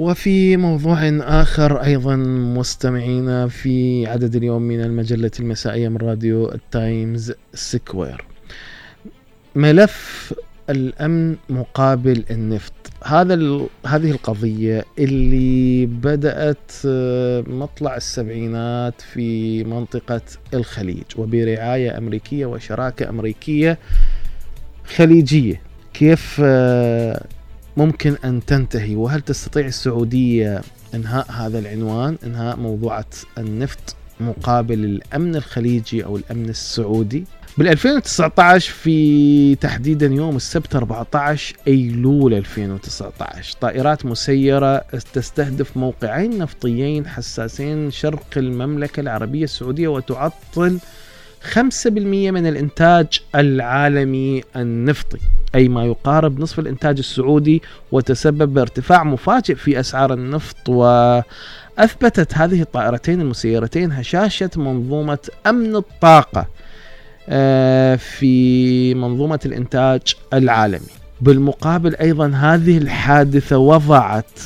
وفي موضوع آخر أيضا مستمعينا في عدد اليوم من المجلة المسائية من راديو ال Times Square. ملف الأمن مقابل النفط. هذا هذه القضية اللي بدأت آه، مطلع السبعينات في منطقة الخليج وبرعاية أمريكية وشراكة أمريكية خليجية. كيف آه، ممكن أن تنتهي. وهل تستطيع السعودية إنهاء هذا العنوان إنهاء موضوعة النفط مقابل الأمن الخليجي أو الأمن السعودي؟ بال 2019 في تحديدا يوم السبت 14 أيلول 2019 طائرات مسيرة تستهدف موقعين نفطيين حساسين شرق المملكة العربية السعودية وتعطل 5% من الإنتاج العالمي النفطي أي ما يقارب نصف الإنتاج السعودي وتسبب بارتفاع مفاجئ في أسعار النفط وأثبتت هذه الطائرتين المسيرتين هشاشة منظومة أمن الطاقة آه، في منظومة الإنتاج العالمي. بالمقابل أيضا هذه الحادثة وضعت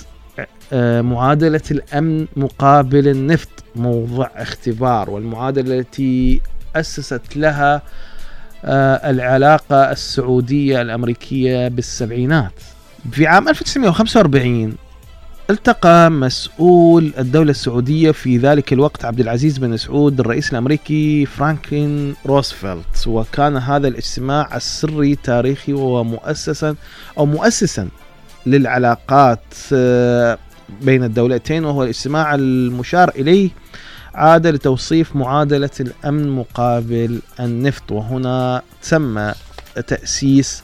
آه، معادلة الأمن مقابل النفط موضع اختبار والمعادلة التي أسست لها آه، العلاقة السعودية الأمريكية بالسبعينات. في عام 1945 التقى مسؤول الدولة السعودية في ذلك الوقت عبد العزيز بن سعود الرئيس الأمريكي فرانكلين روزفلت. وكان هذا الاجتماع السري تاريخي ومؤسسا أو مؤسسا للعلاقات آه، بين الدولتين وهو الاجتماع المشار إليه عاد لتوصيف معادلة الأمن مقابل النفط وهنا تم تأسيس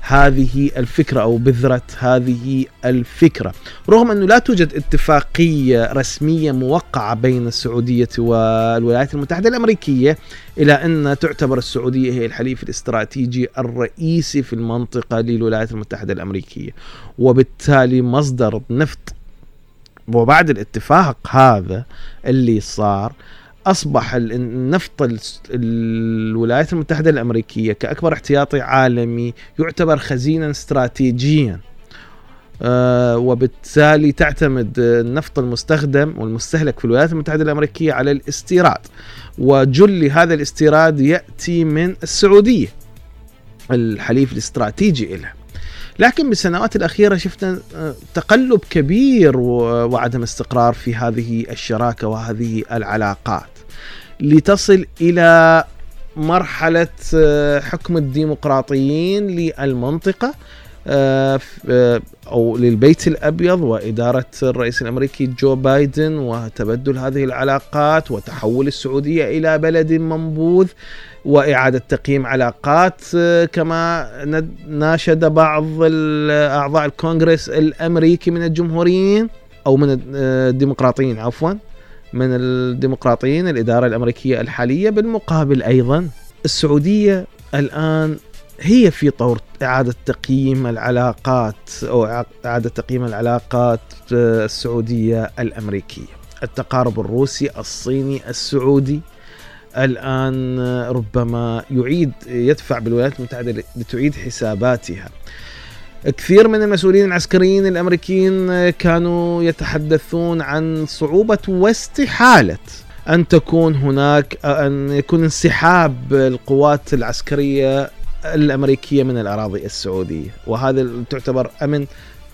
هذه الفكرة أو بذرة هذه الفكرة. رغم أنه لا توجد اتفاقية رسمية موقعة بين السعودية والولايات المتحدة الأمريكية إلى أن تعتبر السعودية هي الحليف الاستراتيجي الرئيسي في المنطقة للولايات المتحدة الأمريكية وبالتالي مصدر نفط وبعد الاتفاق هذا اللي صار أصبح النفط الولايات المتحدة الأمريكية كأكبر احتياطي عالمي يعتبر خزينا استراتيجيا. آه وبالتالي تعتمد النفط المستخدم والمستهلك في الولايات المتحدة الأمريكية على الاستيراد. وجل هذا الاستيراد يأتي من السعودية الحليف الاستراتيجي له لكن بالسنوات الأخيرة شفنا آه، تقلب كبير وعدم استقرار في هذه الشراكة وهذه العلاقات. لتصل إلى مرحلة آه، حكم الديمقراطيين للمنطقة. آه، آه، أو للبيت الأبيض وإدارة الرئيس الأمريكي جو بايدن وتبدل هذه العلاقات وتحول السعودية إلى بلد منبوذ وإعادة تقييم علاقات كما ناشد بعض اعضاء الكونغرس الأمريكي من الجمهوريين أو من الديمقراطيين عفوا من الديمقراطيين الإدارة الأمريكية الحالية بالمقابل أيضا السعودية الآن هي في طور إعادة تقييم العلاقات أو إعادة تقييم العلاقات السعودية الأمريكية. التقارب الروسي الصيني السعودي الآن ربما يعيد يدفع بالولايات المتحدة لتعيد حساباتها. كثير من المسؤولين العسكريين الأمريكيين كانوا يتحدثون عن صعوبة واستحالة أن تكون هناك أن يكون انسحاب القوات العسكرية الأمريكية من الأراضي السعودية. وهذا تعتبر أمن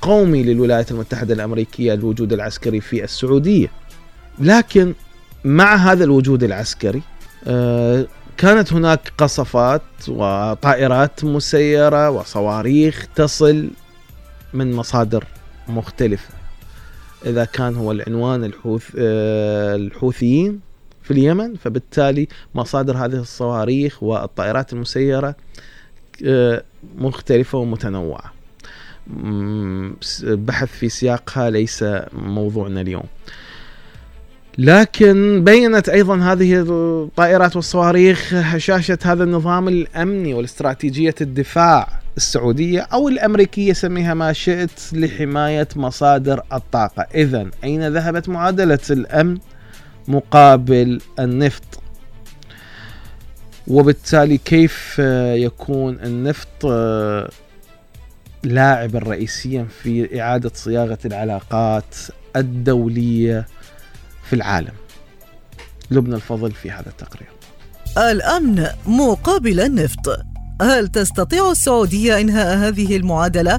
قومي للولايات المتحدة الأمريكية الوجود العسكري في السعودية. لكن مع هذا الوجود العسكري آه، كانت هناك قصفات وطائرات مسيرة وصواريخ تصل من مصادر مختلفة. إذا كان هو العنوان الحوث آه، الحوثيين في اليمن فبالتالي مصادر هذه الصواريخ والطائرات المسيرة آه، مختلفة ومتنوعة. بحث في سياقها ليس موضوعنا اليوم. لكن بينت أيضا هذه الطائرات والصواريخ هشاشه هذا النظام الأمني والاستراتيجية الدفاع السعودية أو الأمريكية سميها ما شئت لحماية مصادر الطاقة، اذا أين ذهبت معادلة الأمن مقابل النفط؟ وبالتالي كيف يكون النفط لاعبا رئيسيا في إعادة صياغة العلاقات الدولية في العالم. لبنى الفضل في هذا التقرير. الأمن مقابل النفط. هل تستطيع السعودية إنهاء هذه المعادلة؟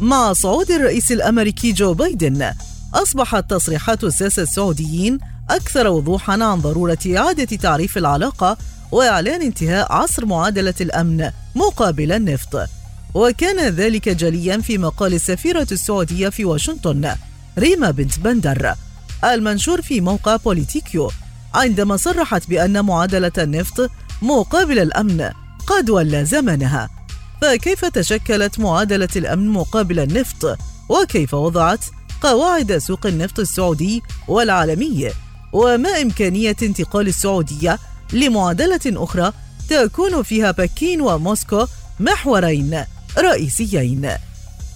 مع صعود الرئيس الأمريكي جو بايدن أصبحت تصريحات الساسة السعوديين أكثر وضوحا عن ضرورة إعادة تعريف العلاقة وإعلان انتهاء عصر معادلة الأمن مقابل النفط. وكان ذلك جليا في مقال السفيرة السعودية في واشنطن ريما بنت بندر. المنشور في موقع بوليتيكيو عندما صرحت بأن معادلة النفط مقابل الأمن قد ولى زمنها. فكيف تشكلت معادلة الأمن مقابل النفط؟ وكيف وضعت قواعد سوق النفط السعودي والعالمي وما إمكانية انتقال السعودية لمعادلة أخرى تكون فيها بكين وموسكو محورين رئيسيين.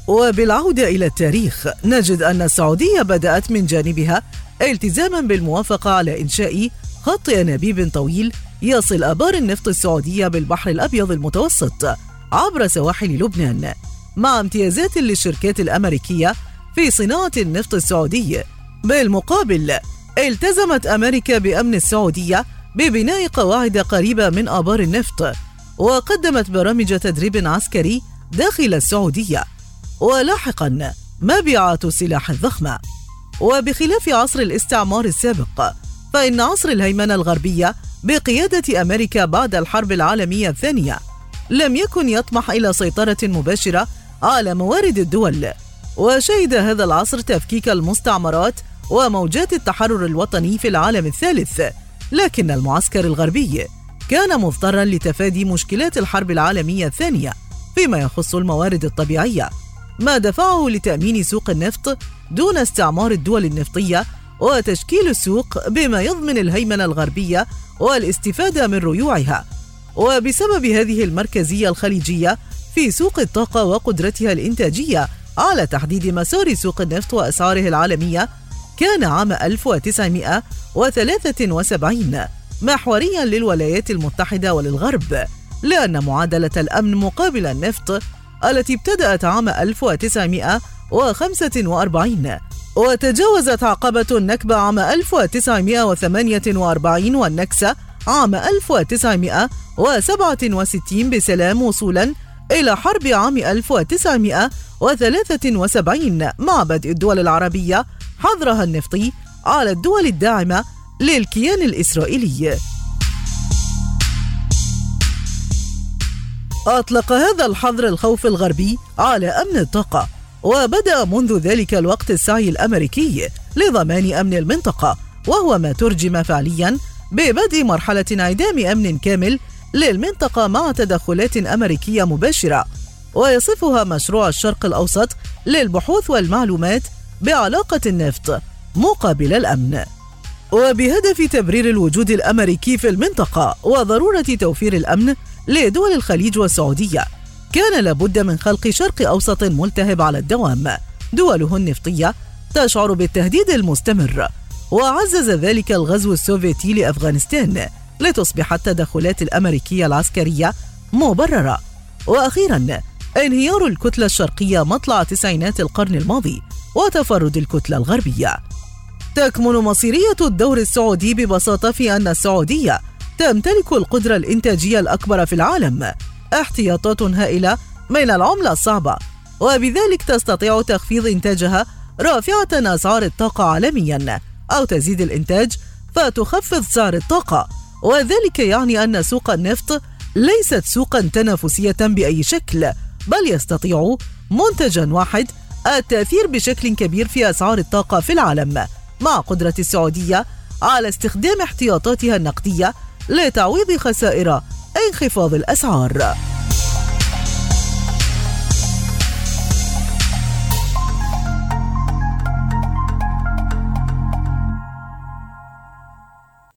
وبالعودة إلى التاريخ نجد أن السعودية بدأت من جانبها التزاما بالموافقة على إنشاء خط أنابيب طويل يصل آبار النفط السعودية بالبحر الأبيض المتوسط عبر سواحل لبنان. مع امتيازات للشركات الأمريكية في صناعة النفط السعودي. بالمقابل التزمت أمريكا بأمن السعودية ببناء قواعد قريبة من آبار النفط وقدمت برامج تدريب عسكري داخل السعودية. ولاحقا مبيعات السلاح الضخمة. وبخلاف عصر الاستعمار السابق فإن عصر الهيمنة الغربية بقيادة أمريكا بعد الحرب العالمية الثانية لم يكن يطمح إلى سيطرة مباشرة على موارد الدول. وشهد هذا العصر تفكيك المستعمرات وموجات التحرر الوطني في العالم الثالث. لكن المعسكر الغربي كان مضطرا لتفادي مشكلات الحرب العالمية الثانية فيما يخص الموارد الطبيعية ما دفعه لتأمين سوق النفط دون استعمار الدول النفطية وتشكيل السوق بما يضمن الهيمنة الغربية والاستفادة من ريوعها. وبسبب هذه المركزية الخليجية في سوق الطاقة وقدرتها الإنتاجية على تحديد مسار سوق النفط وأسعاره العالمية كان عام 1973 محوريا للولايات المتحدة وللغرب لأن معادلة الأمن مقابل النفط التي ابتدأت عام 1945 وتجاوزت عقبة النكبة عام 1948 والنكسة عام 1967 بسلام وصولا إلى حرب عام 1973 مع بدء الدول العربية حظرها النفطي على الدول الداعمة للكيان الإسرائيلي. أطلق هذا الحظر الخوف الغربي على أمن الطاقة وبدأ منذ ذلك الوقت السعي الأمريكي لضمان أمن المنطقة وهو ما ترجم فعليا ببدء مرحلة انعدام أمن كامل للمنطقة مع تدخلات أمريكية مباشرة. ويصفها مشروع الشرق الأوسط للبحوث والمعلومات بعلاقة النفط مقابل الأمن. وبهدف تبرير الوجود الأمريكي في المنطقة وضرورة توفير الأمن لدول الخليج والسعودية كان لابد من خلق شرق أوسط ملتهب على الدوام. دوله النفطية تشعر بالتهديد المستمر. وعزز ذلك الغزو السوفيتي لأفغانستان لتصبح التدخلات الأمريكية العسكرية مبررة. وأخيرا انهيار الكتلة الشرقية مطلع تسعينات القرن الماضي وتفرد الكتلة الغربية. تكمن مصيرية الدور السعودي ببساطة في أن السعودية تمتلك القدرة الإنتاجية الأكبر في العالم احتياطات هائلة من العملة الصعبة وبذلك تستطيع تخفيض إنتاجها رافعة أسعار الطاقة عالميا أو تزيد الإنتاج فتخفض سعر الطاقة وذلك يعني أن سوق النفط ليست سوقا تنافسية بأي شكل بل يستطيع منتجا واحد التأثير بشكل كبير في أسعار الطاقة في العالم مع قدرة السعودية على استخدام احتياطاتها النقدية لتعويض خسائر انخفاض الأسعار.